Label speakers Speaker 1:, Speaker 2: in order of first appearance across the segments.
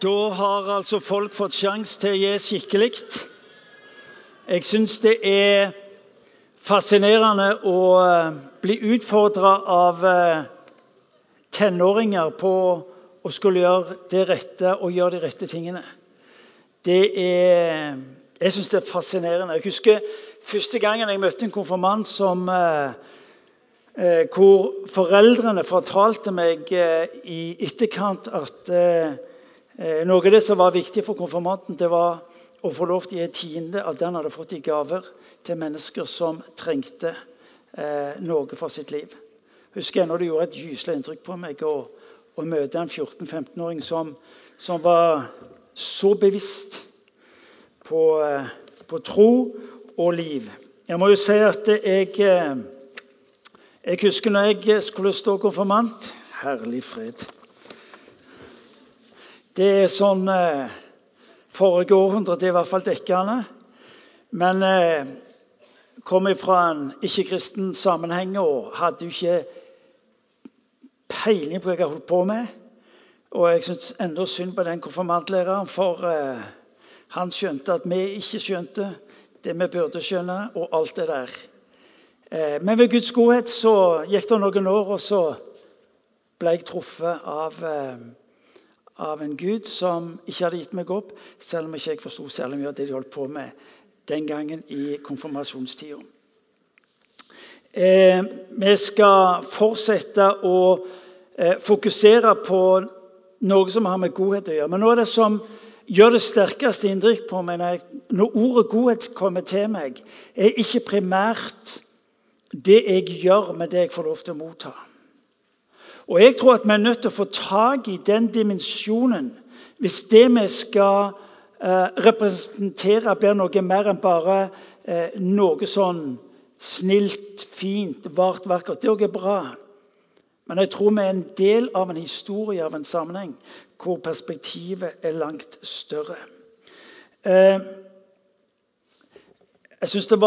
Speaker 1: Da har altså folk fått sjanse til å gi skikkelig. Jeg syns det er fascinerende å eh, bli utfordra av eh, tenåringer på å skulle gjøre det rette og gjøre de rette tingene. Det er Jeg syns det er fascinerende. Jeg husker første gangen jeg møtte en konfirmant som eh, hvor foreldrene fortalte meg i etterkant at noe av det som var viktig for konfirmanten, det var å få lov til å gi tiende av den hadde fått i gaver, til mennesker som trengte eh, noe for sitt liv. Husker Jeg når det gjorde et gyselig inntrykk på meg å møte en 14-15-åring som, som, var så bevisst på, eh, på, tro og liv. Jeg må jo si at jeg, eh, jeg husker når jeg skulle stå konfirmant Herlig fred. Det er sånn eh, Forrige århundre det er i hvert fall dekkende. Men eh, kom fra en ikke-kristen sammenheng og hadde jo ikke peiling på hva jeg holdt på med. Og jeg syns enda synd på den konfirmantlæreren, for eh, han skjønte at vi ikke skjønte det vi burde skjønne, og alt det der. Eh, men ved Guds godhet så gikk det noen år, og så ble jeg truffet av eh, av en Gud som ikke hadde gitt meg opp, selv om ikke jeg forsto særlig mye av det de holdt på med den gangen i konfirmasjonstida. Eh, vi skal fortsette å eh, fokusere på noe som har med godhet å gjøre. Men noe av det som gjør det sterkeste inntrykk på meg når, når ordet godhet kommer til meg, er ikke primært det jeg gjør, med det jeg får lov til å motta. Og Jeg tror at vi er nødt til å få tak i den dimensjonen hvis det vi skal eh, representere, blir noe mer enn bare eh, noe sånn snilt, fint, vart, vakkert. Det òg er bra. Men jeg tror vi er en del av en historie, av en sammenheng, hvor perspektivet er langt større. Eh, jeg syns det,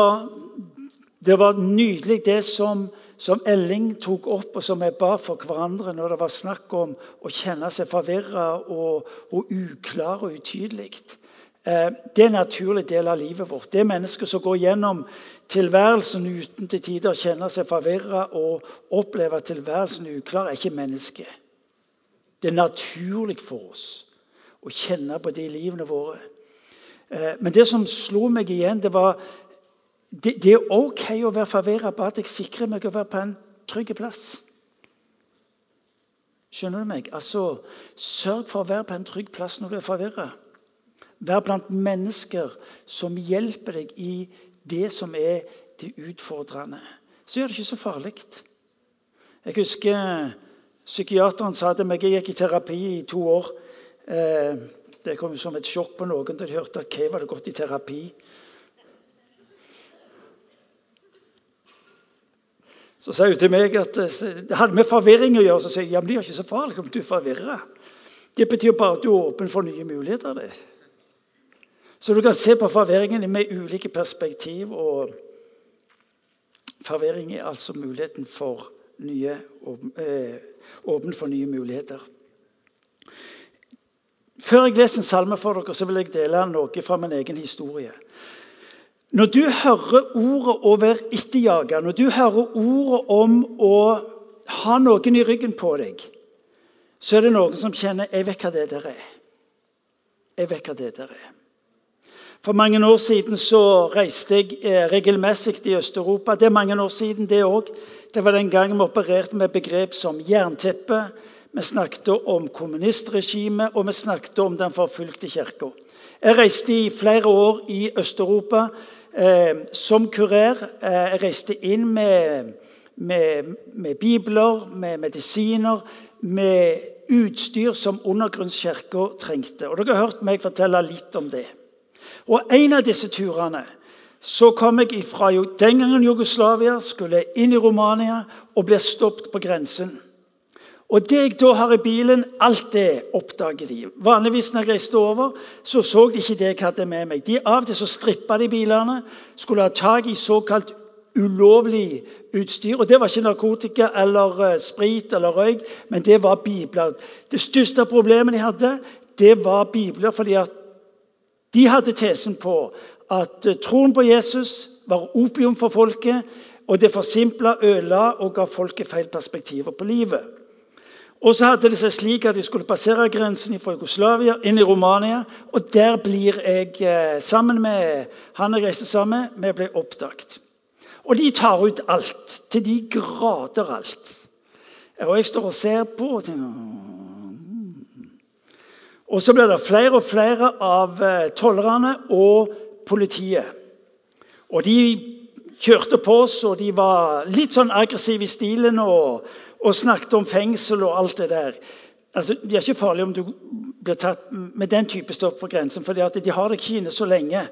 Speaker 1: det, var nydelig, det som som Elling tok opp, og som vi ba for hverandre når det var snakk om å kjenne seg forvirra og, og uklar og utydelig. Eh, det er en naturlig del av livet vårt. Det er mennesker som går gjennom tilværelsen uten til tider å kjenne seg forvirra og oppleve tilværelsen uklar, er ikke menneske. Det er naturlig for oss å kjenne på det i livene våre. Eh, men det som slo meg igjen, det var det, det, er OK å være forvirra, bare at jeg sikrer meg å være på en trygg plass. Skjønner du meg? Altså, Sørg for å være på en trygg plass når du er forvirra. Vær blant mennesker som hjelper deg i det som er det utfordrende. Så gjør det ikke så farlig. Jeg husker psykiateren sa til meg Jeg gikk i terapi i to år. Eh, det kom som et sjokk på noen da de hørte at Kay hadde gått i terapi. Så sa hun til meg at eh, det hadde med forvirring å gjøre. Så sier jeg ja, men det er ikke så farlig om du er forvirra. Det betyr bare at du er åpen for nye muligheter. Det. Så du kan se på forvirringen med ulike perspektiv. og Forvirring er altså muligheten for nye, eh, åpen for nye muligheter. Før jeg leser en salme for dere, så vil jeg dele noe fra min egen historie. Når du hører ordet å være etterjaga, når du hører ordet om å ha noen i ryggen på deg, så er det noen som kjenner 'Jeg vet hva det der er'. Jeg vet hva det der er. For mange år siden så reiste jeg eh, regelmessig i Øst-Europa. Det er mange år siden, det òg. Det var den gangen vi opererte med begrep som jernteppe. Vi snakket om kommunistregimet, og vi snakket om den forfulgte kirka. Jeg reiste i flere år i Øst-Europa eh, som kurer. Eh, jeg reiste inn med, med, med, bibler, med medisiner, med utstyr som undergrunnskirka trengte. Og Dere har hørt meg fortelle litt om det. Og En av disse turene så kom jeg fra den gangen Jugoslavia, skulle inn i Romania og ble stoppet på grensen. Og det jeg da har i bilen, alt det oppdager de. Vanligvis når jeg reiste over, så så de ikke det jeg hadde med meg. De Av og til så strippa de bilene, skulle ha tak i såkalt ulovlig utstyr. Og Det var ikke narkotika eller uh, sprit eller røyk, men det var bibler. Det største problemet de hadde, det var bibler fordi at de hadde tesen på at eh, troen på Jesus var opium for folket, og det forsimpla, ødela og ga folket feil perspektiver på livet. Og så hadde det seg slik at jeg skulle passere grensen fra Jugoslavia inn i Romania. Og der blir jeg eh, sammen med han jeg reiste sammen med, vi ble oppdaget. Og de tar ut alt. Til de grader alt. Og jeg står og ser på og tenker Og så blir det flere og flere av eh, tollerne og politiet. Og de kjørte på oss, og de var litt sånn aggressive i stilen. og og snakket om fengsel og alt det der. Altså, Det er ikke farlig om du blir tatt med den type stopp på grensen, for de har deg ikke inne så lenge.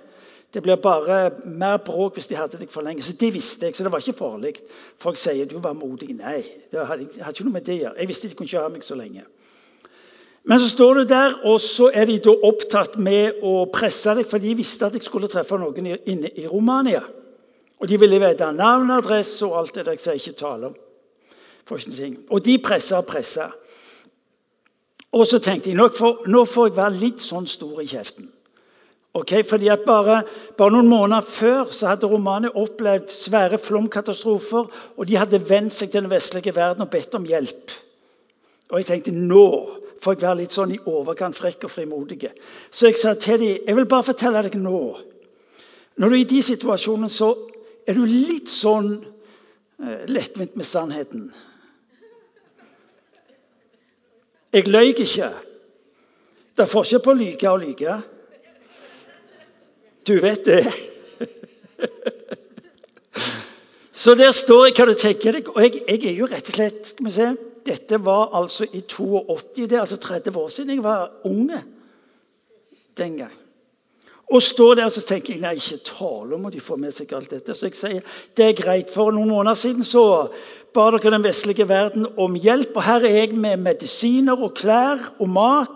Speaker 1: Det blir bare mer bråk hvis de hadde deg for lenge. Så Det visste jeg, så det var ikke farlig. Folk sier du var modig. Nei, det hadde, hadde ikke noe med det å gjøre. Jeg visste de kunne ikke ha meg så lenge. Men så står du der, og så er de da opptatt med å presse deg, for de visste at jeg skulle treffe noen inne i Romania. Og de ville vite navn, adresse og alt det der jeg ikke tale om. Og de pressa og pressa. Og så tenkte jeg nå får, nå får jeg være litt sånn stor i kjeften. Okay, fordi at bare, bare, noen måneder før så hadde Romania opplevd svære flomkatastrofer. Og de hadde vendt seg til den vestlige verden og bedt om hjelp. Og jeg tenkte nå får jeg være litt sånn i overkant frekk og frimodig. Så jeg sa til dem jeg vil bare fortelle deg nå Når du er i de situasjonene, så er du litt sånn eh, lettvint med sannheten. Jeg løy ikke. Det er forskjell på å lyge og lyge. Du vet det. Så der står jeg hva du tenker deg. Og jeg, jeg, er jo rett og slett skal vi se, Dette var altså i 82. Det er altså 30 år siden jeg var unge den gang. Og står der og tenker jeg nei, ikke tale om at de får med seg alt dette. Så jeg sier det er greit. For noen måneder siden så ba dere den vestlige verden om hjelp. Og her er jeg med medisiner og klær og mat.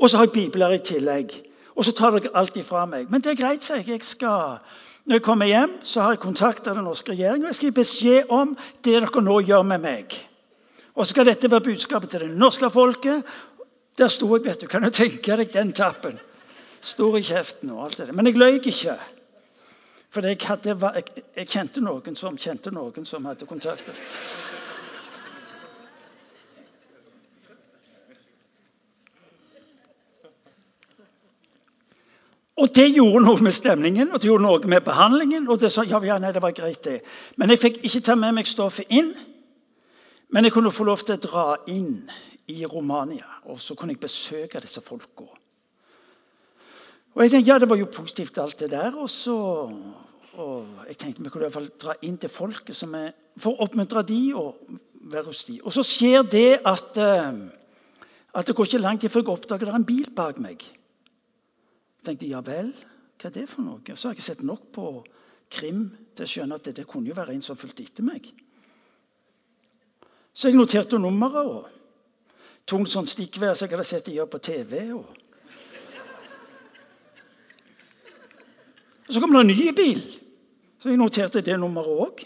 Speaker 1: Og så har jeg bibler i tillegg. Og så tar dere alt ifra meg. Men det er greit, sier jeg. jeg skal... Når jeg kommer hjem, så har jeg kontakta den norske regjeringen og jeg skal gi beskjed om det dere nå gjør med meg. Og så skal dette være budskapet til det norske folket. Der sto jeg, vet du. Kan du tenke deg den tappen? Stor i kjeften og alt det der. Men jeg løy ikke. For jeg, jeg, jeg, kjente noen som kjente noen som hadde kontakter. Og det gjorde noe med stemningen og det gjorde noe med behandlingen. og det sa, ja, ja, nei, det var greit det. Men jeg fikk ikke ta med meg stoffet inn. Men jeg kunne få lov til å dra inn i Romania, og så kunne jeg besøke disse folka. Og jeg tenkte, ja, Det var jo positivt, alt det der. Og så og jeg tenkte vi kunne i hvert fall dra inn til folket som er, for å oppmuntre de og være hos de. Og så skjer det at, eh, at det går ikke lang tid før jeg oppdager det er en bil bak meg. Jeg tenkte ja vel, hva er det for noe? Og Så har jeg ikke sett nok på krim til å skjønne at det, det kunne jo være en som fulgte etter meg. Så jeg noterte nummeret og tok sånn stikkvær som jeg hadde sett de gjøre på TV. og Og Så kom det en ny bil. Så jeg noterte det nummeret òg.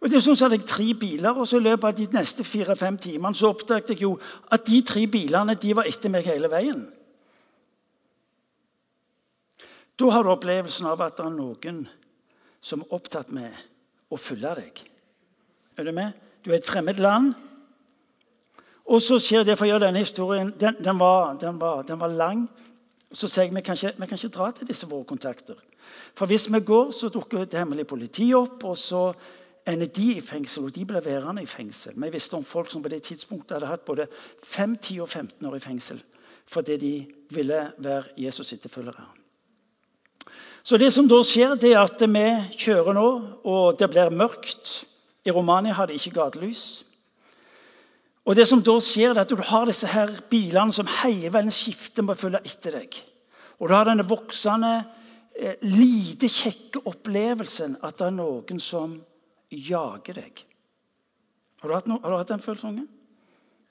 Speaker 1: Og det sånn så hadde jeg tre biler, og så I løpet av de neste fire-fem timene så oppdaget jeg jo at de tre bilene de var etter meg hele veien. Da har du opplevelsen av at det er noen som er opptatt med å følge deg. Er du med? Du er et fremmed land. Og så skjer det, for å gjøre denne historien Den, den, var, den, var, den var, lang. Så sier jeg vi kan, ikke, vi kan ikke dra til disse våre kontakter. For hvis vi går, så dukker det hemmelige politiet opp, og så ender de i fengsel. Og de ble værende i fengsel. Vi visste om folk som på det tidspunktet hadde hatt både 5, 10 og 15 år i fengsel fordi de ville være Jesus' etterfølgere. Så det som da skjer, det er at vi kjører nå, og det blir mørkt. I Romania har de ikke gatelys. Og det som da skjer, er at du har disse her bilene som hele veien skifter med å følge etter deg. Og du har denne voksende lite kjekke opplevelsen at det er noen som jager deg. Har du hatt, no, har du hatt den følelsen?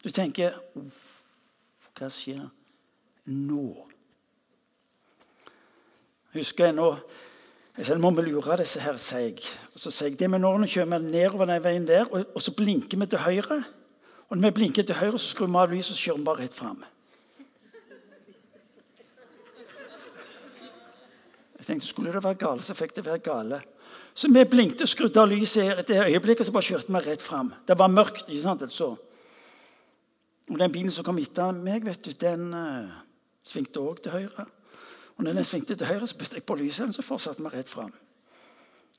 Speaker 1: Du tenker Hva skjer nå? Husker jeg nå jeg sa, må vi lure disse her, sier jeg. Og så sier jeg det med når vi kjører nedover den veien der, og, og, så blinker vi til høyre. Og når vi blinker til høyre, så skrur vi av lyset og kjører vi bare rett fram. Jeg tenkte, Skulle det være gale, så fikk det være gale. Så vi blinkte og skrudde av lyset i det øyeblikket, så bare kjørte vi rett fram. Det var mørkt. ikke sant, så. Og Den bilen som kom etter meg, vet du, den uh, svingte òg til høyre. Og når den svingte til høyre, så bytte jeg på lyset, så fortsatte vi rett fram.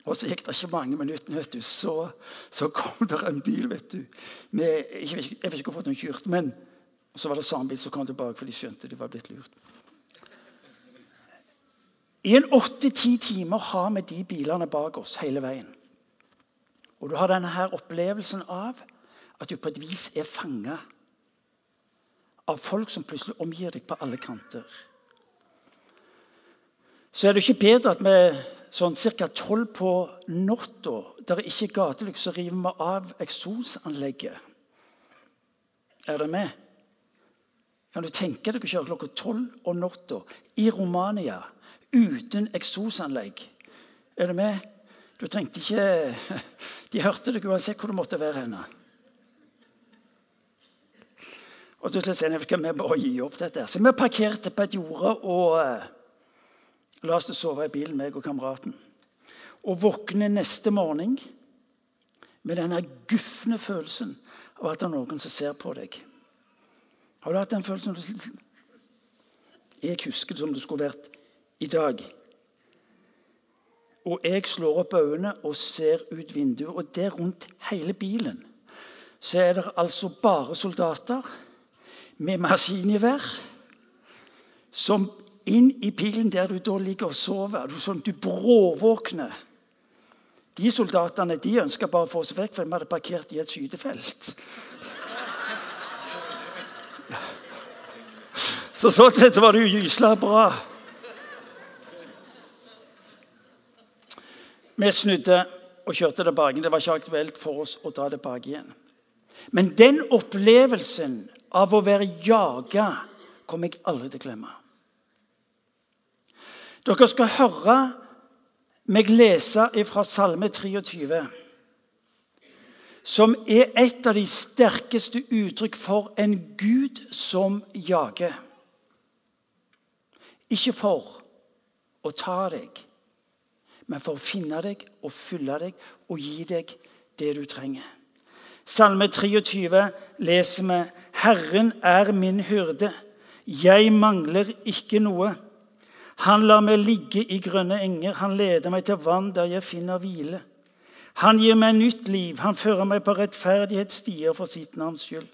Speaker 1: Og så gikk det ikke mange minuttene, vet du, så, så kom det en bil. vet du. Med, jeg, vet ikke, jeg vet ikke hvorfor den kjørte, men så var det samme bil som kom tilbake, for de skjønte de var blitt lurt. I en åtte-ti timer har vi de bilene bak oss hele veien. Og du har denne her opplevelsen av at du på et vis er fanga av folk som plutselig omgir deg på alle kanter. Så er det ikke bedre at vi sånn ca. tolv på natta, der det ikke er gatelykt, så river vi av eksosanlegget. Er det med? Kan du tenke deg å kjøre klokka tolv om natta i Romania uten eksosanlegg? Er du med? Du trengte ikke De hørte deg uansett hvor du måtte være henne. Og til slutt sier vi bare gi opp dette. Så vi parkerte på et jorde og uh, la oss sove i bilen, meg og kameraten. Og våkne neste morgen med denne gufne følelsen av at det er noen som ser på deg. Har du hatt den følelsen? Jeg husker det som det skulle vært i dag. Og jeg slår opp øynene og ser ut vinduet, og der rundt hele bilen så er det altså bare soldater med maskingevær som inn i bilen der du da ligger og sover. Du, sånn, du bråvåkner. De soldatene de ønska bare å få seg vekk, for de hadde parkert i et skytefelt. Så sånn sett så var det jo gysla bra. Vi snudde og kjørte tilbake. Det var ikke aktuelt for oss å dra tilbake igjen. Men den opplevelsen av å være jaga kommer jeg aldri til å glemme. Dere skal høre meg lese fra Salme 23, som er et av de sterkeste uttrykk for en Gud som jager. Ikke for å ta deg, men for å finne deg og fylle deg og gi deg det du trenger. Salme 23 leser vi Herren er min hyrde, jeg mangler ikke noe. Han lar meg ligge i grønne enger, han leder meg til vann der jeg finner hvile. Han gir meg nytt liv, han fører meg på rettferdighetsstier for sitt navns skyld.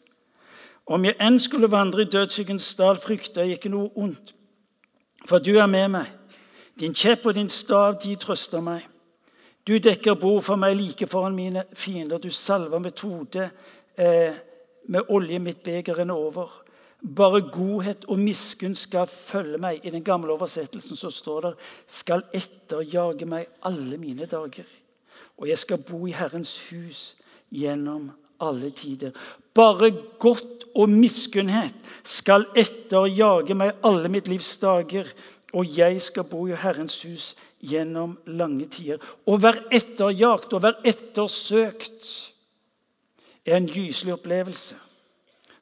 Speaker 1: Om jeg enn skulle vandre i dødsskyggens dal, frykter jeg ikke noe ondt, for du er med meg. Din kjepp og din stav, de trøster meg. Du dekker bord for meg like foran mine fiender. Du salver metode eh, med olje mitt beger renner over. Bare godhet og miskunn skal følge meg. I den gamle oversettelsen så står det skal etterjage meg alle mine dager. Og jeg skal bo i Herrens hus gjennom alle tider. Bare godt og miskunnhet skal etterjage meg alle mitt livs dager, og jeg skal bo i Herrens hus gjennom lange tider. Å være etterjakt og være ettersøkt er en gyselig opplevelse.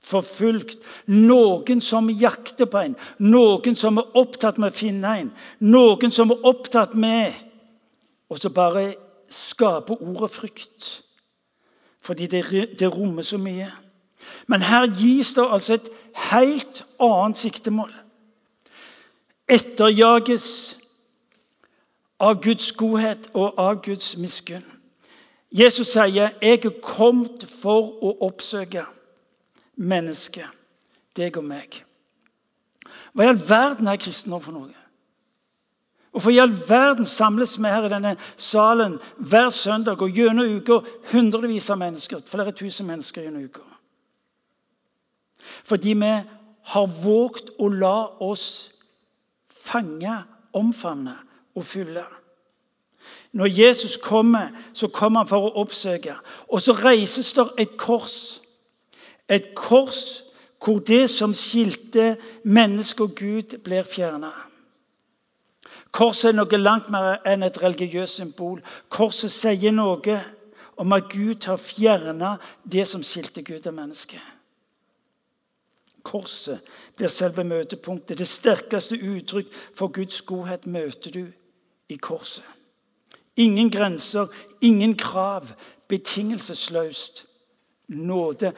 Speaker 1: Forfulgt. Noen som jakter på en. Noen som er opptatt med å finne en. Noen som er opptatt med Og så bare skape ordet frykt. Fordi det, det rommer så mye. Men her gis det altså et helt annet siktemål. Etterjages av Guds godhet og av Guds miskunn. Jesus sier, 'Jeg er kommet for å oppsøke mennesket, deg og meg'. Hva i all verden er kristendom for noe? Hvorfor i all verden samles vi her i denne salen hver søndag og gjennom uka hundrevis av mennesker, flere tusen mennesker gjennom uka? Fordi vi har våget å la oss fange, omfavne og fylle. Når Jesus kommer, så kommer han for å oppsøke. Og så reises det et kors. Et kors hvor det som skilte menneske og Gud, blir fjerna. Korset er noe langt mer enn et religiøst symbol. Korset sier noe om at Gud har fjerna det som skilte Gud og mennesket. Korset blir selve møtepunktet. Det sterkeste uttrykk for Guds godhet møter du i korset. Ingen grenser, ingen krav. Betingelsesløst nåde.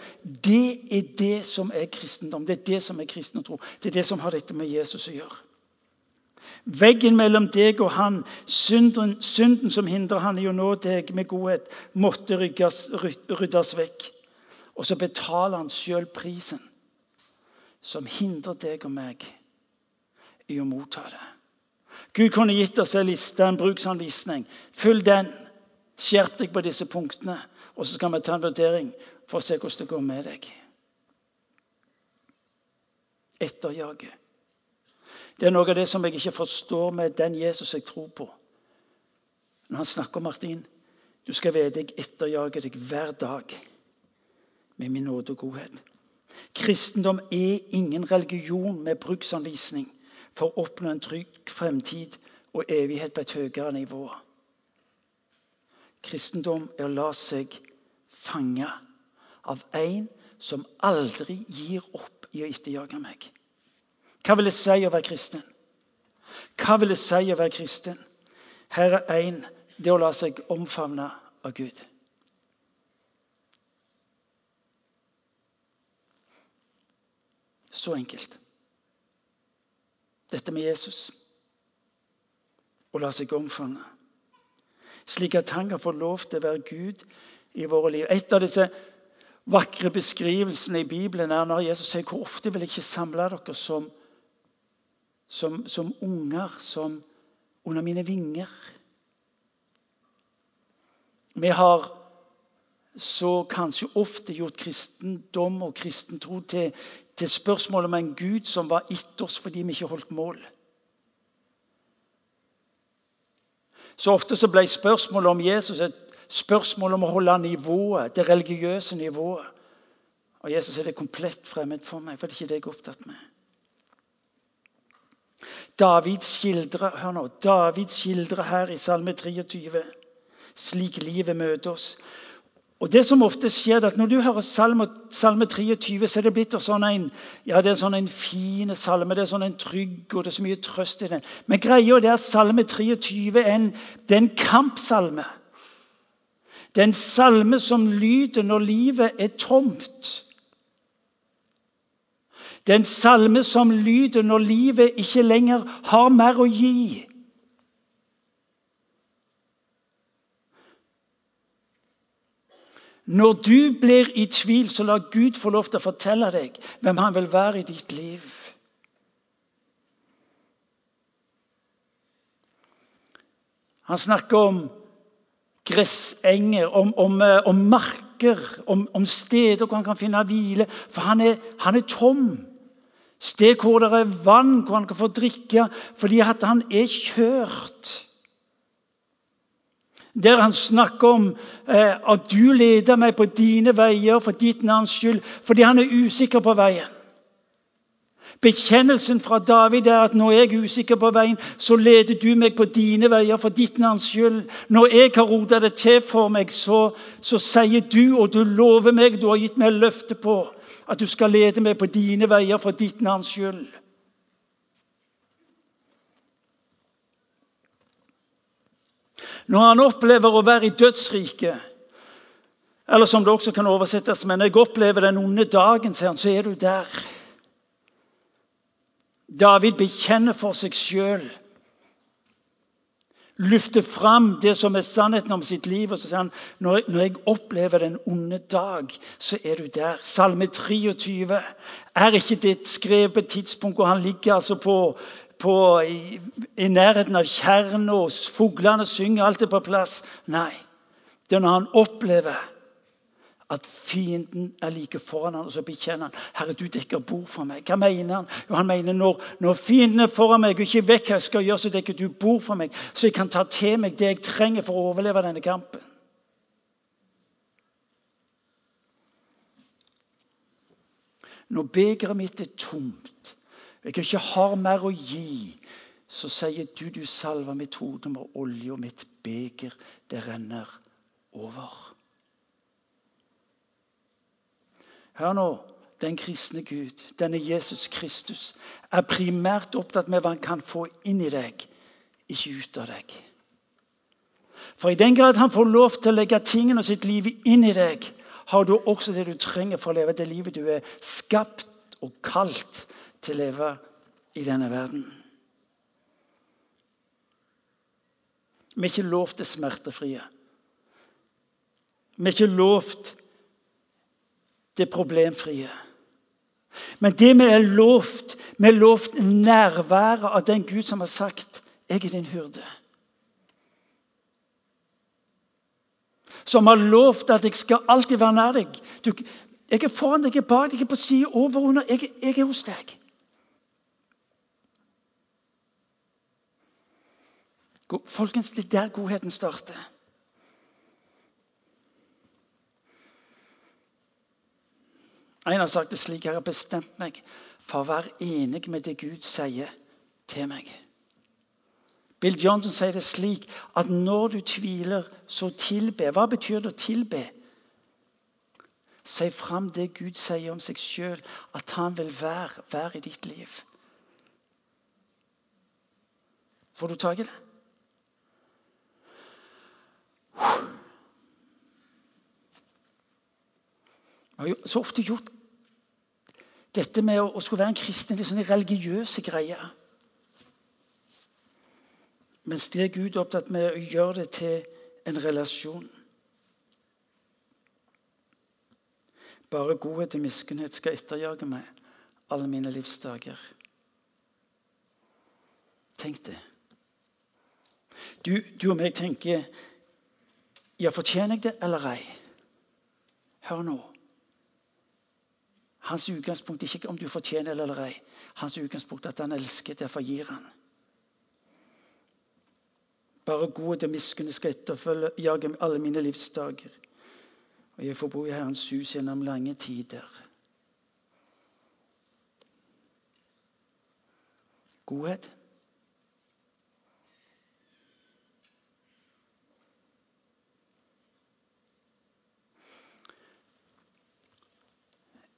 Speaker 1: Det er det som er kristendom. Det er det som er kristen tro. Det er det som har dette med Jesus å gjøre. Veggen mellom deg og han, synden, synden som hindrer han i å nå deg med godhet, måtte ryddes, ryddes vekk. Og så betaler han sjøl prisen som hindrer deg og meg i å motta det. Gud kunne gitt oss en liste, en bruksanvisning. Følg den. Skjerp deg på disse punktene. Og så skal vi ta en vurdering for å se hvordan det går med deg. Etterjage. Det er noe av det som jeg ikke forstår med den Jesus jeg tror på. Når han snakker om Martin, du skal vite jeg etterjager deg hver dag med min nåde og godhet. Kristendom er ingen religion med bruksanvisning for å oppnå en trygg fremtid og evighet på et høyere nivå. Kristendom er å la seg fange av en som aldri gir opp i å etterjage meg. Hva vil det si å være kristen? Hva vil det si å være kristen? Her er én det å la seg omfavne av Gud. Så enkelt. Dette med Jesus. Å la seg omfavne. Slik at han kan få lov til å være Gud i våre liv. Et av disse vakre beskrivelsene i Bibelen er når Jesus sier hvor ofte vil jeg ikke samle dere som, som, som unger, som under mine vinger. Vi har så kanskje ofte gjort kristendom og kristen tro til, til spørsmålet om en Gud som var etter oss fordi vi ikke holdt mål. Så ofte så ble spørsmålet om Jesus et spørsmål om å holde nivået, det religiøse nivået. Og Jesus er det komplett fremmed for meg, for det er ikke det jeg er opptatt med. David skildrer, hør nå, David skildrer her i Salme 23 slik livet møter oss. Og det som ofte skjer, er at Når du hører salme, salme 23, så er det blitt sånn en ja, det er sånn en fin salme. det er sånn en trygg, og det er så mye trøst i den. Men greia er at Salme 23 er en, det er en kampsalme. Det er en salme som lyder når livet er tomt. Det er en salme som lyder når livet ikke lenger har mer å gi. Når du blir i tvil, så la Gud få lov til å fortelle deg hvem han vil være i ditt liv. Han snakker om gressenger, om, om, eh, om marker, om, om, steder hvor han kan finne hvile. For han er, han er tom. Sted hvor det er vann, hvor han kan få drikke, fordi han er kjørt. Der han snakker om eh, at du leder meg på dine veier for ditt navns skyld, fordi han er usikker på veien. Bekjennelsen fra David er at når jeg er usikker på veien, så leder du meg på dine veier for ditt navns skyld. Når jeg har rota det til for meg, så, så, sier du, og du lover meg, du har gitt meg løfte på, at du skal lede meg på dine veier for ditt navns skyld. Når han opplever å være i dødsriket, eller som det også kan oversettes men når jeg opplever den onde dagen, så er du der. David bekjenner for seg sjøl. Løfter fram det som er sannheten om sitt liv. Og så sier han når, når jeg opplever den onde dag, så er du der. Salme 23 er ikke det skrevet et tidspunkt hvor han ligger altså på, på i, i, nærheten av Kjernås. Fuglene synger, alt er på plass. Nei. Det er når han opplever at fienden er like foran ham, og så bekjenner han Herre, du dekker bord for meg. Hva mener han? Jo, han mener når, når fienden er foran meg og ikke vet hva jeg skal gjøre, så dekker du bord for meg, så jeg kan ta til meg det jeg trenger for å overleve denne kampen. Når begeret mitt er tomt, jeg ikke har mer å gi, så sier du du salver mitt hode med olje, og mitt beger, det renner over. Hør nå. Den kristne Gud, denne Jesus Kristus, er primært opptatt med hva han kan få inn i deg ikke ut av deg. For i den grad han får lov til å legge tingene og sitt liv inn i deg, har du også det du trenger for å leve det livet du er skapt og kalt til å leve i denne verden. Vi er ikke lovt det smertefrie. Vi er ikke lovt det problemfrie. Men det vi er lovt, vi er lovt nærværet av den Gud som har sagt 'Jeg er din hyrde'. Som har lovt at 'jeg skal alltid være nær deg'. Du, jeg er foran deg, jeg er bak deg, jeg er på siden, over under. Jeg, jeg er hos deg. Folkens, det er der godheten starter. En har sagt det slik Jeg har bestemt meg for å være enig med det Gud sier til meg. Bill Johnson sier det slik at når du tviler, så tilbe. Hva betyr det å tilbe? Si fram det Gud sier om seg sjøl, at han vil være, være i ditt liv. Får du tak i det? Jeg har så ofte gjort dette med å, skulle være en kristen litt sånn religiøse greier. Mens det er Gud opptatt med å gjøre det til en relasjon. Bare godhet og miskunnhet skal etterjage meg alle mine livsdager. Tenk det. Du, du og meg tenker ja, fortjener jeg det eller ei? Hør nå. Hans utgangspunkt er ikke om du fortjener det eller ei. Hans utgangspunkt er at han elsker, derfor gir han. Bare godhet og miskunn skal etterfølge jage alle mine livsdager. Og jeg får bo i Herrens hus gjennom lange tider. Godhet.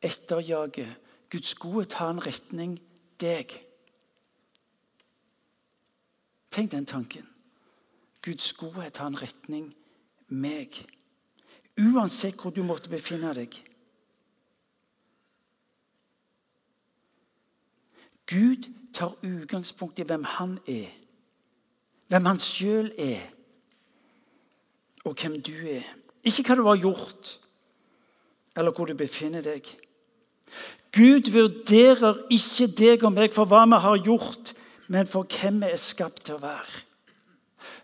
Speaker 1: Etterjage. Guds gode ta en retning deg. Tenk den tanken. Guds godhet har en retning meg. Uansett hvor du måtte befinne deg. Gud tar utgangspunkt i hvem han er, hvem han sjøl er, og hvem du er. Ikke hva du har gjort, eller hvor du befinner deg. Gud vurderer ikke deg og meg for hva vi har gjort, men for hvem vi er skapt til å være.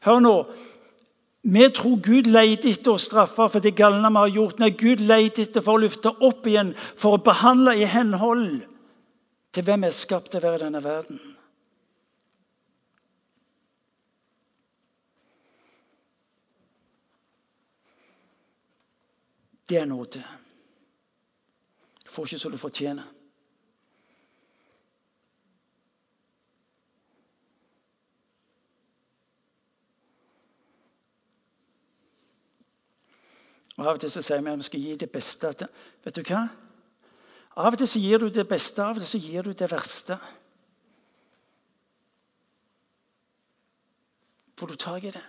Speaker 1: Hør nå. Vi tror Gud leter etter å straffe for det galne vi har gjort. Nei, Gud leter etter for å løfte opp igjen, for å behandle i henhold til hvem vi er skapt til å være i denne verden. Det er nåde får ikke som du fortjener. Og Av og til så sier vi at vi skal gi det beste. Vet du hva? Av og til så gir du det beste, av og til så gir du det verste. Får du tak i det?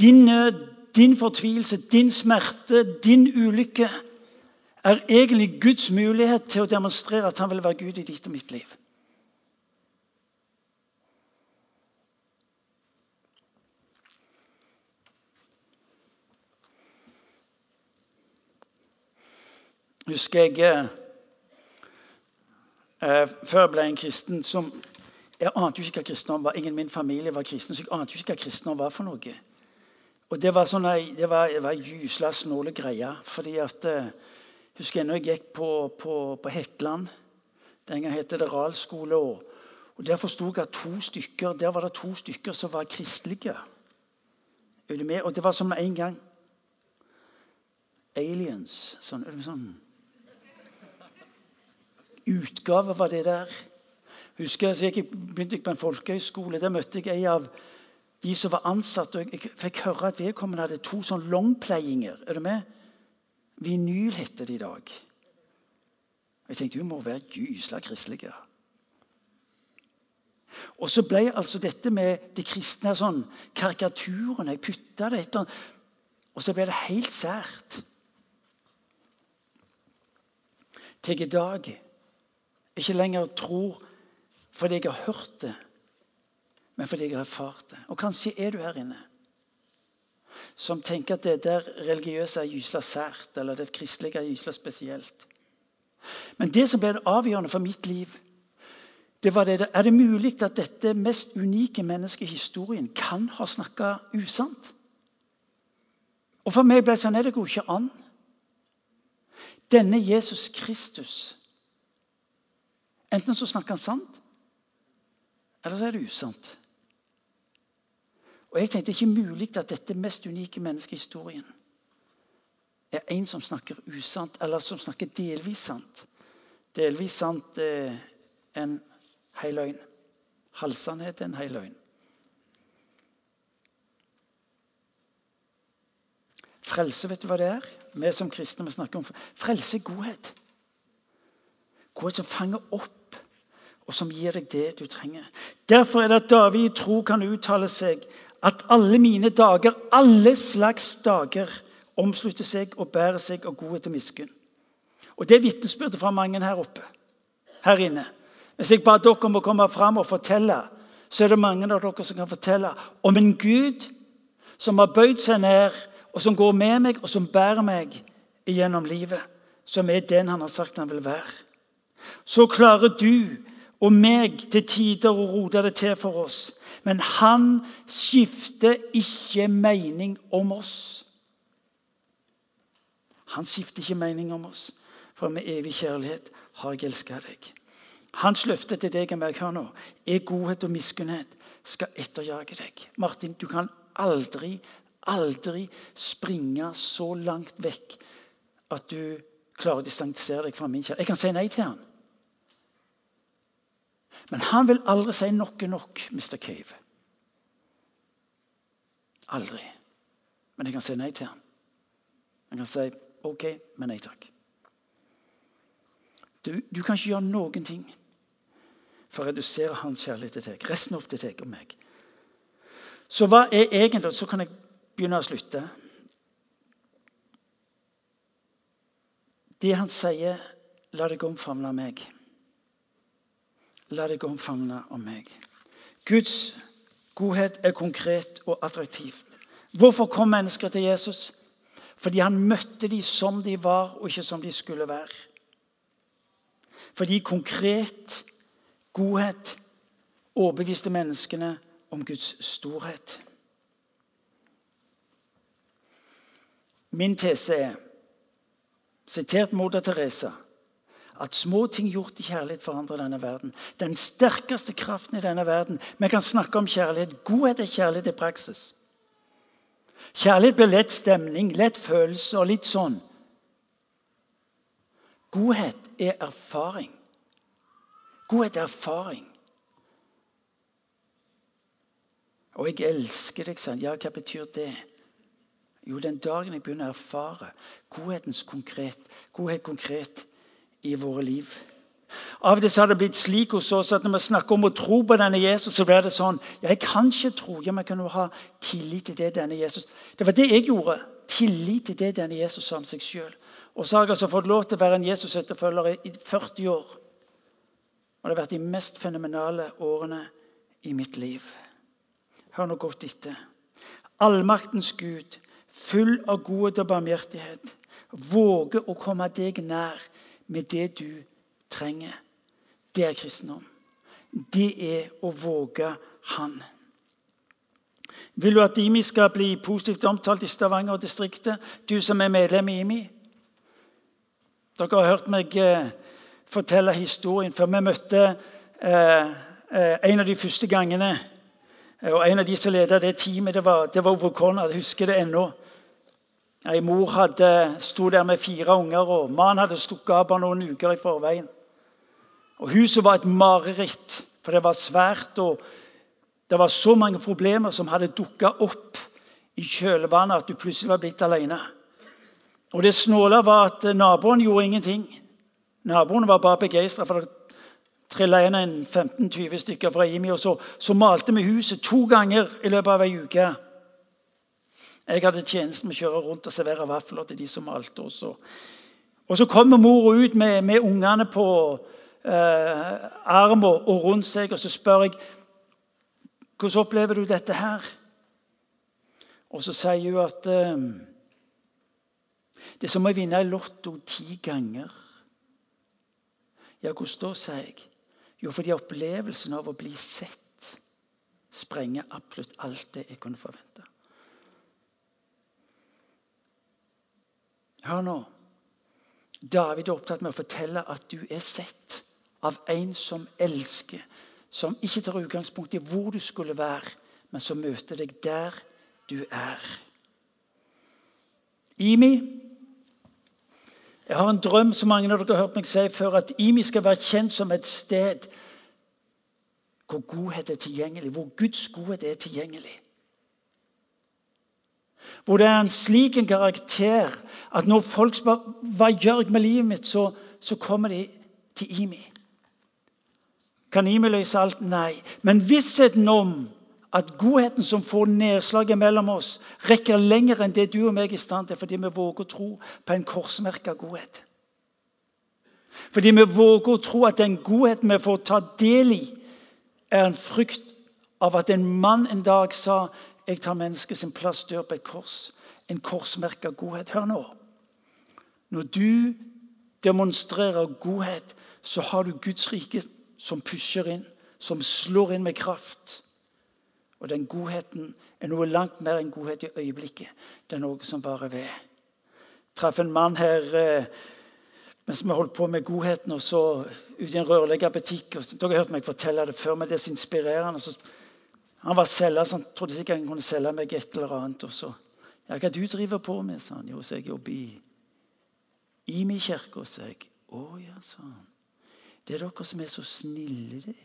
Speaker 1: Din nød, din fortvilelse, din smerte, din ulykke er egentlig Guds mulighet til å demonstrere at han vil være Gud i ditt og mitt liv. husker jeg eh, Før jeg ble en kristen som Jeg ante jo ikke hva kristendom var. Ingen i min familie var kristen, så jeg ante jo ikke hva kristendom var for noe. Og Det var sånn, det var, det var gysla snåle greier. fordi at eh, husker jeg når jeg gikk på, på, på Hetland. Den gang het det realskole. Og, Der forsto jeg at to stykker, der var det to stykker som var kristelige. Er du med? Og det var som en gang Aliens. Sånn, sånn. Utgave var det der. Husker jeg, så jeg begynte på en folkehøyskole. Der møtte jeg en av de som var ansatt. og Jeg fikk høre at vedkommende hadde to sånn longplayinger. Er du med? Vinyl heter det i dag. Jeg tenkte hun må være gysla kristelig. Og så ble altså dette med det kristne sånn karikaturen. Jeg putta det etter Og så ble det helt sært. Til i dag ikke lenger tror fordi jeg har hørt det, men fordi jeg har erfart det. Og kanskje er du her inne som tenker at det der religiøse er gysla sært, eller det kristelige er gysla spesielt. Men det som ble det avgjørende for mitt liv, det var det, Er det mulig at dette mest unike mennesket i historien kan ha snakka usant? Og for meg ble det sånn, er det går ikke an. Denne Jesus Kristus Enten så snakker han sant, eller så er det usant. Og jeg tenkte ikke mulig at dette mest unike mennesket i historien er en som snakker usant, eller som snakker delvis sant. Delvis sant er en hel løgn. Halvsannhet er en hel løgn. Frelse, vet du hva det er? Vi som kristne vi snakker om frelse er godhet. Godhet som fanger opp, og som gir deg det du trenger. Derfor er det at David i tro kan uttale seg at alle mine dager, alle slags dager, omslutter seg og bærer seg av godhet og miskunn. Og Det er vitnesbyrdet fra mange her oppe, her inne. Hvis jeg ba dere om å komme fram og fortelle, så er det mange av dere som kan fortelle om en Gud som har bøyd seg ned, og som går med meg, og som bærer meg gjennom livet. Som er den han har sagt han vil være. Så klarer du og meg til tider å rote det til for oss. Men han skifter ikke mening om oss. Han skifter ikke mening om oss, for med evig kjærlighet har jeg elska deg. Hans løfte til deg og meg her nå er godhet og miskunnhet skal etterjage deg. Martin, du kan aldri, aldri springe så langt vekk at du klarer å distansere deg fra min kjærlighet. Jeg kan si nei til han. Men han vil aldri si nok er nok, Mr. Cave. Aldri. Men jeg kan si nei til han. Jeg kan si OK, men nei takk. Du, du kan ikke gjøre noen ting for å redusere hans kjærlighet til deg. Resten opp til deg og meg. Så hva er egentlig Så kan jeg begynne å slutte. Det han sier, la deg omfavne meg. La deg omfavne om meg. Guds godhet er konkret og attraktivt. Hvorfor kom mennesker til Jesus? Fordi han møtte dem som de var, og ikke som de skulle være. Fordi konkret godhet overbeviste menneskene om Guds storhet. Min tese er, sitert moder Teresa, at små ting gjort i kjærlighet forandrer denne verden. Den sterkeste kraften i denne verden. Vi kan snakke om kjærlighet. Godhet er kjærlighet i praksis. Kjærlighet blir lett stemning, lett følelse og litt sånn. Godhet er erfaring. Godhet er erfaring. Og jeg elsker deg, sa Ja, hva betyr det? Jo, den dagen jeg begynner å erfare godhetens konkret, godhet konkret i våre liv. Av og til har det blitt slik hos oss at når vi snakker om å tro på denne Jesus, så blir det sånn Jeg kan ikke tro, ja, men kan jo ha tillit til det denne Jesus Det var det jeg gjorde. Tillit til det denne Jesus sa om seg sjøl. Og så har jeg altså fått lov til å være en Jesus-etterfølger i 40 år. Og det har vært de mest fenomenale årene i mitt liv. Hør nå godt etter. Allmaktens Gud, full av godhet og barmhjertighet, våger å komme deg nær med det du trenger. Det er kristendom. Det er å våge Han. Vil du at IMI skal bli positivt omtalt i Stavanger-distriktet, du som er medlem i IMI? Dere har hørt meg eh, fortelle historien før vi møtte eh, eh, en av de første gangene. Og En av de som ledet det teamet, det var, det var Ovo Conrad. Jeg husker det ennå. Ei mor hadde, sto der med fire unger, og mannen hadde stukket av bare noen uker i forveien. Og Huset var et mareritt, for det var svært. og Det var så mange problemer som hadde dukka opp i kjølvannet at du plutselig var blitt alene. Og det snåle var at naboen gjorde ingenting. Naboen var bare begeistra for trilla inn en 15-20 stykker fra IMI, og så, så malte vi huset to ganger i løpet av ei uke. Jeg hadde tjenesten med å kjøre rundt og servere vafler til de som malte. også. Og så kommer mor ut med, med ungene på eh, armen og rundt seg, og så spør jeg hvordan opplever du dette her? Og så sier hun at eh, det er som å vinne i Lotto ti ganger. Ja, hvordan da, sier jeg. Jo, fordi opplevelsen av å bli sett sprenger absolutt alt det jeg kunne forvente. Hør nå. David er opptatt med å fortelle at du er sett av en som elsker, som ikke tar utgangspunkt i hvor du skulle være, men som møter deg der du er. Imi Jeg har en drøm som mange av dere har hørt meg si før, at Imi skal være kjent som et sted hvor godhet er tilgjengelig, hvor Guds godhet er tilgjengelig. Hvor det er en slik en karakter at når folk spør hva gjør med livet mitt, så, så kommer de til Imi. Kan Imi løse alt? Nei. Men vissheten om at godheten som får nedslaget mellom oss, rekker lenger enn det du og meg er i stand til, fordi vi våger å tro på en korsmerka godhet. Fordi vi våger å tro at den godheten vi får ta del i, er en frykt av at en mann en dag sa jeg tar menneskets plass, dør på et kors. En korsmerka godhet. Hør nå. Når du demonstrerer godhet, så har du Guds rike som pusher inn, som slår inn med kraft. Og den godheten er noe langt mer enn godhet i øyeblikket. Det er noe som bare ved. Jeg traff en mann her eh, mens vi holdt på med godheten, og så ute i en rørleggerbutikk. Dere har hørt meg fortelle det før, men det er så inspirerende. Så han var selger, så han trodde sikkert han kunne selge meg et eller annet. Og så, ja, 'Hva du driver på med?' sa han. Jo, så jeg jobber i Imi-kirka, sa jeg. 'Å ja', sa han. 'Det er dere som er så snille, det.'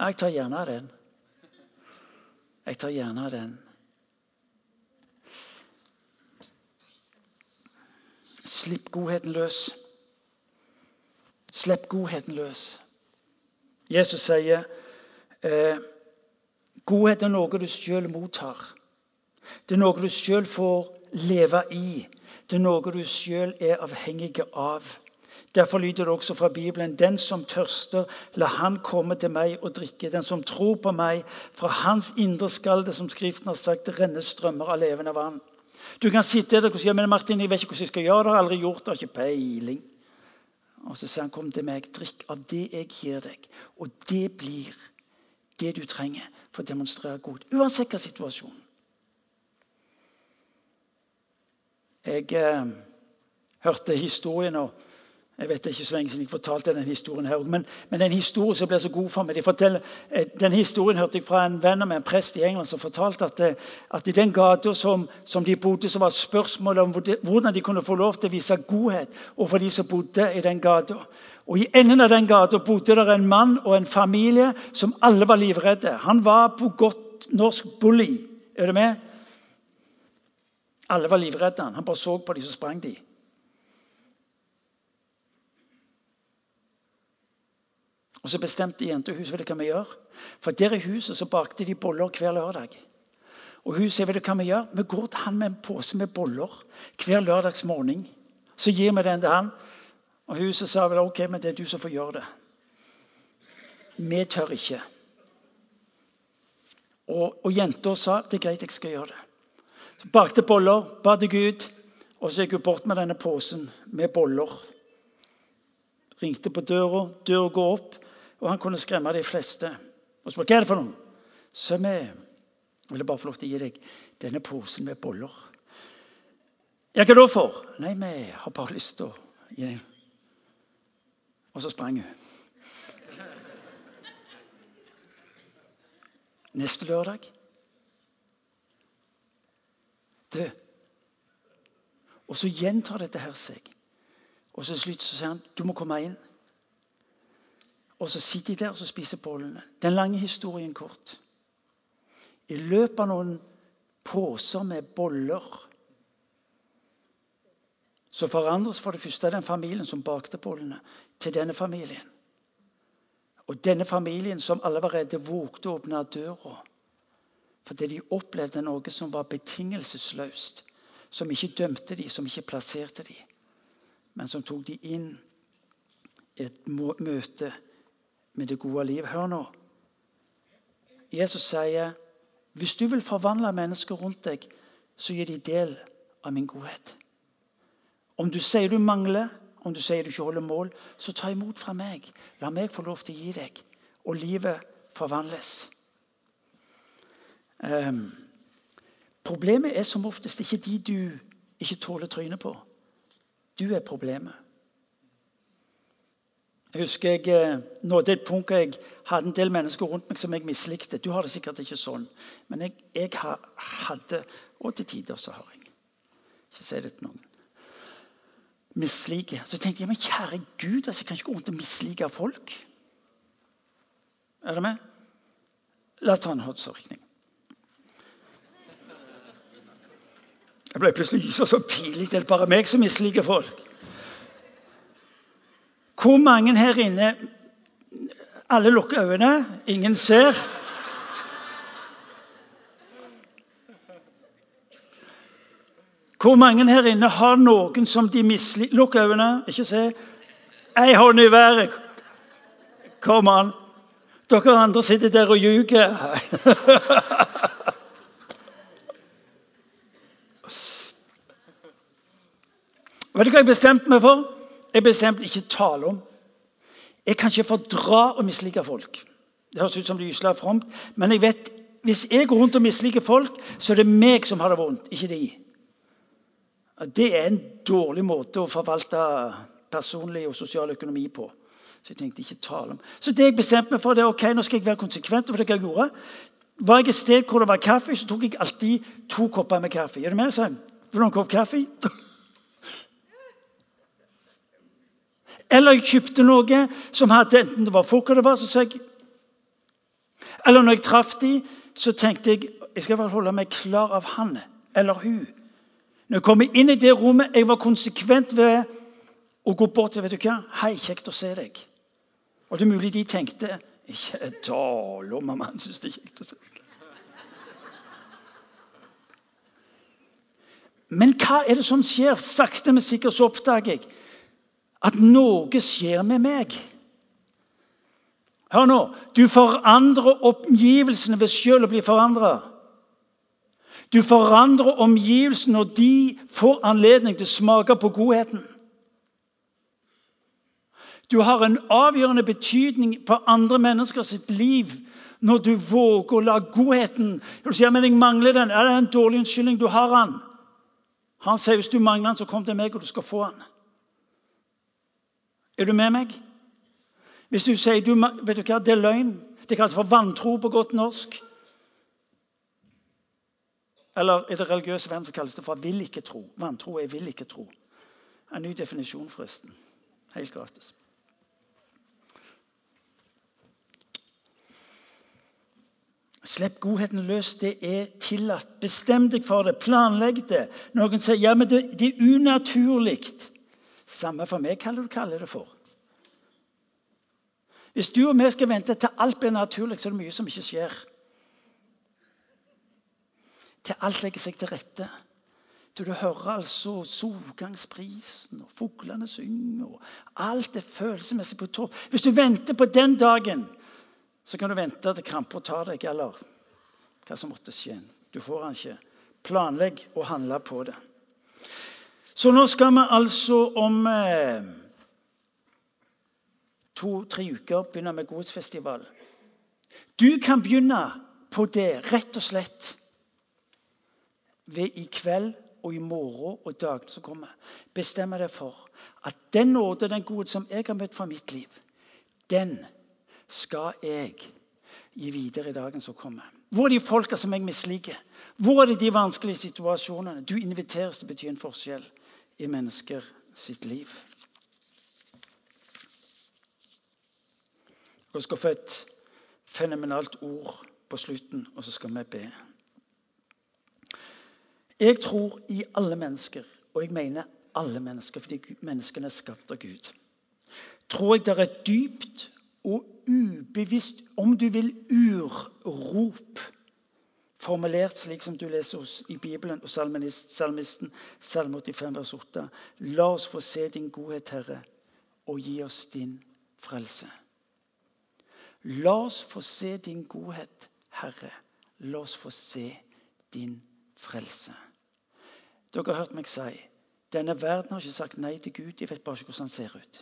Speaker 1: Jeg tar gjerne den. Jeg tar gjerne den. Slipp godheten løs. Slipp godheten løs. Jesus sier Eh, godhet er noe du sjøl mottar. Det er noe du sjøl får leve i. Det er noe du sjøl er avhengig av. Derfor lyder det også fra Bibelen.: Den som tørster, la han komme til meg og drikke. Den som tror på meg, fra hans indre skal det, som Skriften har sagt, renne strømmer av levende vann. Du kan sitte der og si men Martin, jeg vet ikke hvordan jeg skal gjøre det. Jeg har aldri gjort det, har ikke peiling. Og så sier han, kom til meg, drikk av det jeg gir deg. Og det blir det du trenger for å demonstrere godt. Uansett hva situasjonen. Jeg eh, hørte historien og jeg vet ikke så lenge siden jeg fortalte den historien her, men, men den historien som ble så god for meg, de forteller, den historien hørte jeg fra en venn av meg, en prest i England, som fortalte at, eh, at i den gata som, som, de bodde, så var spørsmålet om hvordan de kunne få lov til å vise godhet overfor de som bodde i den gata. Og I enden av den gata bodde der en mann og en familie som alle var livredde. Han var på godt norsk bully. Er du med? Alle var livredde. Han Han bare så på de, så sprang de. Og Så bestemte jentehuset vet du hva vi gjør. For der i huset så bakte de boller hver lørdag. Og hun sier vet du hva vi gjør? Vi går til han med en pose med boller hver lørdagsmorgen. Så gir vi den til han. Og huset sa vel ok, men det er du som får gjøre det. Vi tør ikke. Og, og jenta sa det er greit, jeg skal gjøre det. Så Bakte boller, ba til Gud, og så gikk hun bort med denne posen med boller. Ringte på døra, døra går opp, og han kunne skremme de fleste. Og spurte hva er det for noe. Så vi ville bare få lov til å gi deg denne posen med boller. Ja, hva da for? Nei, vi har bare lyst til å gi deg og så sprang hun. Neste lørdag død. Og så gjentar dette her seg. Og så slutt så sier han du må komme inn. Og så sitter de der og så spiser bollene. Den lange historien kort. I løpet av noen poser med boller så forandres for det første den familien som bakte bollene, til denne familien. Og denne familien som allerede vågte å åpne døra fordi de opplevde noe som var betingelsesløst. Som ikke dømte dem, som ikke plasserte dem, men som tok dem inn i et møte med det gode liv. Hør nå. Jesus sier, 'Hvis du vil forvandle mennesker rundt deg, så gir de del av min godhet.' Om du sier du mangler, om du sier du ikke holder mål, så ta imot fra meg. La meg få lov til å gi deg, og livet forvandles. Um, problemet er som oftest ikke de du ikke tåler trynet på. Du er problemet. Jeg husker jeg eh, nådde et punkt jeg hadde en del mennesker rundt meg som jeg mislikte. Du har det sikkert ikke sånn, men jeg, jeg hadde Og til tider så har jeg. Ikke si det til noen. Misliker. Så tenkte jeg men kjære Gud, altså, jeg kan ikke gå rundt og mislike folk. Er det med? La oss ta en håndsrekning. Jeg ble plutselig så pinlig. Det er bare meg som misliker folk. Hvor mange her inne Alle lukker øynene, ingen ser. Hvor mange her inne har noen som de misliker Lukk øynene, ikke se. Ei hånd i været. Kom an. Dere andre sitter der og ljuger. Vet du hva jeg bestemte meg for? Jeg bestemte ikke tale om. Jeg kan ikke fordra å mislike folk. Det høres ut som det gysler fromt, men jeg vet, hvis jeg går rundt og misliker folk, så er det meg som har det vondt, ikke de. Det er en dårlig måte å forvalte personlig og sosial økonomi på. Så jeg tenkte ikke tale om. Så det jeg bestemte meg for, det er ok, nå skal jeg være konsekvent. for det jeg gjorde. Var jeg et sted hvor det var kaffe, så tok jeg alltid to kopper med kaffe. Er du med? Vil du ha en kopp kaffe? Eller jeg kjøpte noe som hadde enten det var folk eller det var, så sa jeg Eller når jeg traff dem, så tenkte jeg jeg skal holde meg klar av han eller hun. Når jeg kom inn i det rommet, jeg var konsekvent ved å gå bort til vet du hva? 'Hei, kjekt å se deg.' Og det er mulig de tenkte ikke tale om om han syns det er kjekt å se deg. Men hva er det som skjer? Sakte, men sikkert så oppdager jeg at noe skjer med meg. Hør nå. Du forandrer omgivelsene ved selv å bli forandra. Du forandrer omgivelsene når de får anledning til å smake på godheten. Du har en avgjørende betydning på andre menneskers liv når du våger å la godheten Du sier men jeg mangler den. Er det en dårlig unnskyldning? Du har den. Han sier hvis du mangler den, så kom til meg, og du skal få den. Er du med meg? Hvis du sier du, vet du hva, det er løgn Det kalles for vantro på godt norsk. Eller i det religiøse verden så kalles det for vil ikke tro. Vantro er vil ikke tro. En ny definisjon, forresten. Helt gratis. Slipp godheten løs. Det er tillatt. Bestem deg for det. Planlegg det. Noen sier ja, men det, det er unaturlig. Samme for meg hva du kaller det for. Hvis du og vi skal vente til alt blir naturlig, så er det mye som ikke skjer. Til alt legger seg til rette. Til du hører altså solgangsprisen, og fuglene synger, og alt er følelsesmessig på topp. Hvis du venter på den dagen, så kan du vente til kramper tar deg, eller hva som måtte skje. Du får den ikke. Planlegg og handle på det. Så nå skal vi altså om eh, to-tre uker begynne med Godsfestival. Du kan begynne på det rett og slett ved i kveld og i morgen og dagene som kommer. Bestemme deg for at den nåde, den gode som jeg har møtt fra mitt liv, den skal jeg gi videre i dagen som kommer. Hvor er de folka som jeg misliker? Hvor er det de vanskelige situasjonene? Du inviteres til å bety en forskjell i mennesker sitt liv. Jeg skal få et fenomenalt ord på slutten, og så skal vi be. Jeg tror i alle mennesker, og jeg mener alle mennesker, fordi menneskene er skapt av Gud. Tror jeg det er dypt og ubevisst, om du vil, urrop formulert slik som du leser i Bibelen og salmisten, Salme 85, vers 8. La oss få se din godhet, Herre, og gi oss din frelse. La oss få se din godhet, Herre. La oss få se din frelse. Dere har hørt meg si denne verden har ikke sagt nei til Gud. De vet bare ikke hvordan han ser ut.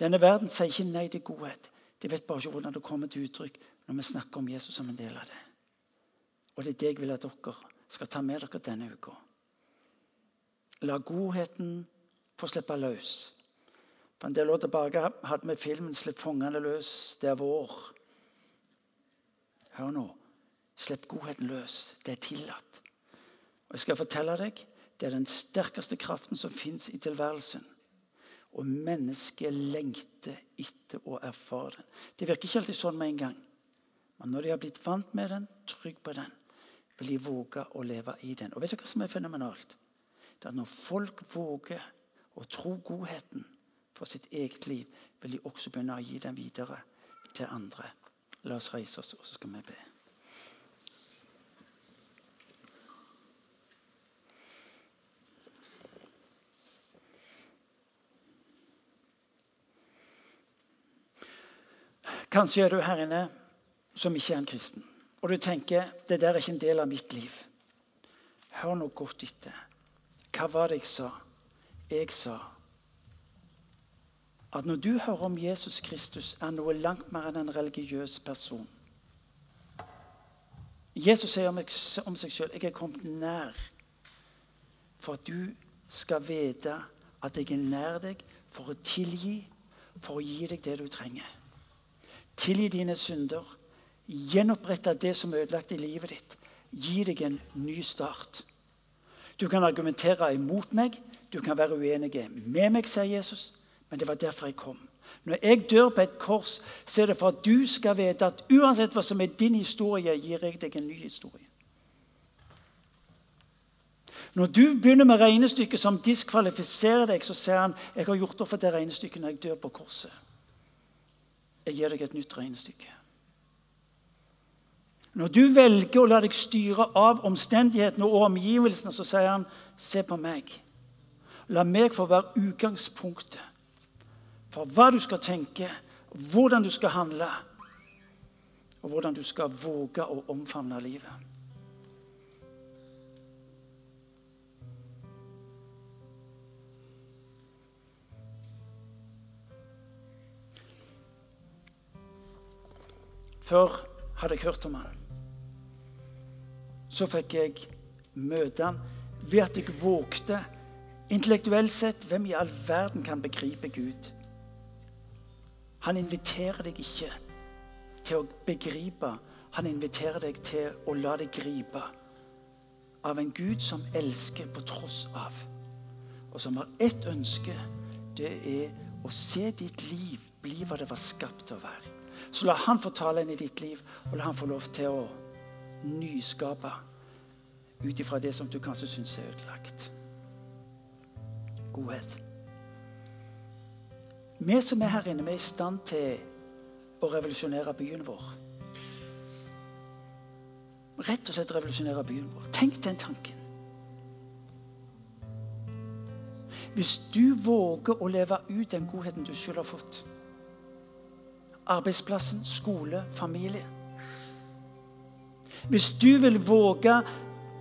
Speaker 1: Denne verden sier ikke nei til godhet. De vet bare ikke hvordan det kommer til uttrykk når vi snakker om Jesus som en del av det. Og det er det jeg vil at dere skal ta med dere denne uka. La godheten få slippe løs. For En del år tilbake hadde vi filmen 'Slipp fangene løs'. Det er vår. Hør nå. Slipp godheten løs. Det er tillatt. Og jeg skal fortelle deg, Det er den sterkeste kraften som fins i tilværelsen. Og mennesket lengter etter å erfare den. Det virker ikke alltid sånn med en gang. Men når de har blitt vant med den, trygg på den, vil de våge å leve i den. Og vet du hva som er fenomenalt? Det er at Når folk våger å tro godheten for sitt eget liv, vil de også begynne å gi den videre til andre. La oss reise oss, og så skal vi be. Kanskje er du her inne som ikke er en kristen. Og du tenker det der er ikke en del av mitt liv. Hør nå godt etter. Hva var det jeg sa? Jeg sa at når du hører om Jesus Kristus, er noe langt mer enn en religiøs person. Jesus sier om, seg sjøl jeg er kommet nær for at du skal vite at jeg er nær deg for å tilgi, for å gi deg det du trenger. Tilgi dine synder Gjenopprette det som er ødelagt i livet ditt. Gi deg en ny start. Du kan argumentere imot meg, du kan være uenig med meg, sier Jesus. Men det var derfor jeg kom. Når jeg dør på et kors, så er det for at du skal vite at uansett hva som er din historie, gir jeg deg en ny historie. Når du begynner med regnestykket som diskvalifiserer deg, så sier han jeg har gjort opp for det regnestykket når jeg dør på korset. Jeg gir deg et nytt regnestykke. Når du velger å la deg styre av omstendighetene og omgivelsene, så sier han, 'Se på meg.' La meg få være utgangspunktet for hva du skal tenke, hvordan du skal handle, og hvordan du skal våge å omfavne livet. Før hadde jeg hørt om han så fikk jeg møte han ved at jeg vågte Intellektuelt sett, hvem i all verden kan begripe Gud? Han inviterer deg ikke til å begripe. Han inviterer deg til å la deg gripe av en Gud som elsker på tross av, og som har ett ønske. Det er å se ditt liv bli hva det var skapt til å være. Så la han få tale inn i ditt liv, og la han få lov til å nyskape ut ifra det som du kanskje syns er ødelagt. Godhet. Vi som er her inne, vi er i stand til å revolusjonere byen vår. Rett og slett revolusjonere byen vår. Tenk den tanken. Hvis du våger å leve ut den godheten du selv har fått Arbeidsplassen, skole, familie hvis du vil våge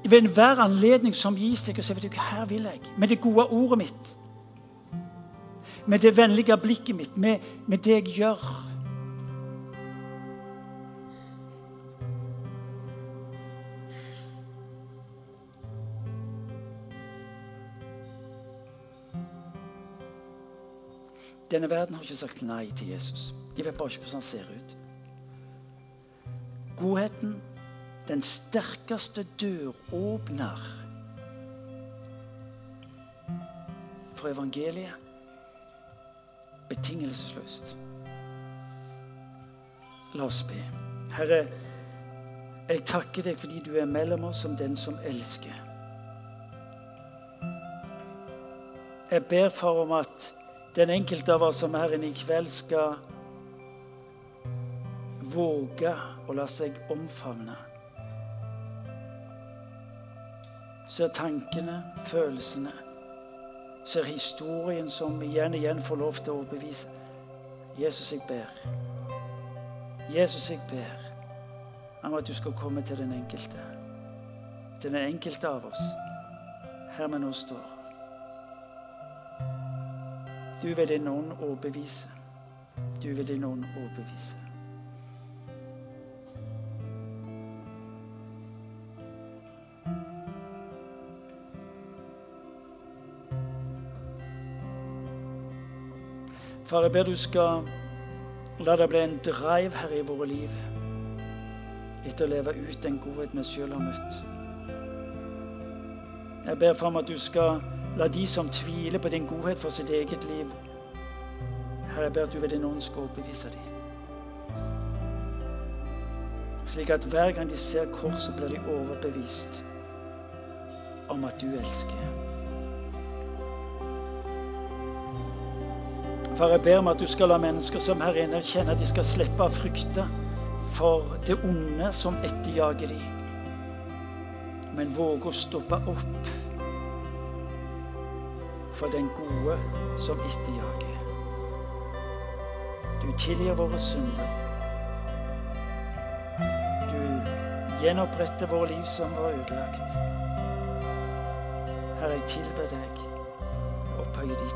Speaker 1: ved enhver anledning som gis deg, så vet du, her vil jeg. Med det gode ordet mitt. Med det vennlige blikket mitt. Med, med det jeg gjør. Denne verden har ikke sagt nei til Jesus. De vet bare ikke hvordan han ser ut. Godheten den sterkeste døråpner for evangeliet betingelsesløst. La oss be. Herre, jeg takker deg fordi du er mellom oss som den som elsker. Jeg ber, far, om at den enkelte av oss som er her inne i kveld, skal våge å la seg omfavne. Ser tankene, følelsene, ser historien som igjen og igjen får lov til å overbevise. Jesus, jeg ber. Jesus, jeg ber om at du skal komme til den enkelte. Til den enkelte av oss her vi nå står. Du vil din ånd overbevise. Du vil din ånd overbevise. Far, jeg ber du skal la det bli en drive her i våre liv etter å leve ut den godhet vi sjøl har møtt. Jeg ber for at du skal la de som tviler på din godhet for sitt eget liv Herre, jeg ber at du ved din ånd skal overbevise dem. Slik at hver gang de ser korset, blir de overbevist om at du elsker. Far, jeg ber om at du skal la mennesker som her inne kjenne at de skal slippe å frykte for det onde som etterjager dem, men våge å stoppe opp for den gode som etterjager. Du tilgir våre synder. Du gjenoppretter våre liv som var ødelagt. Herre, jeg tilber deg, opphøy ditt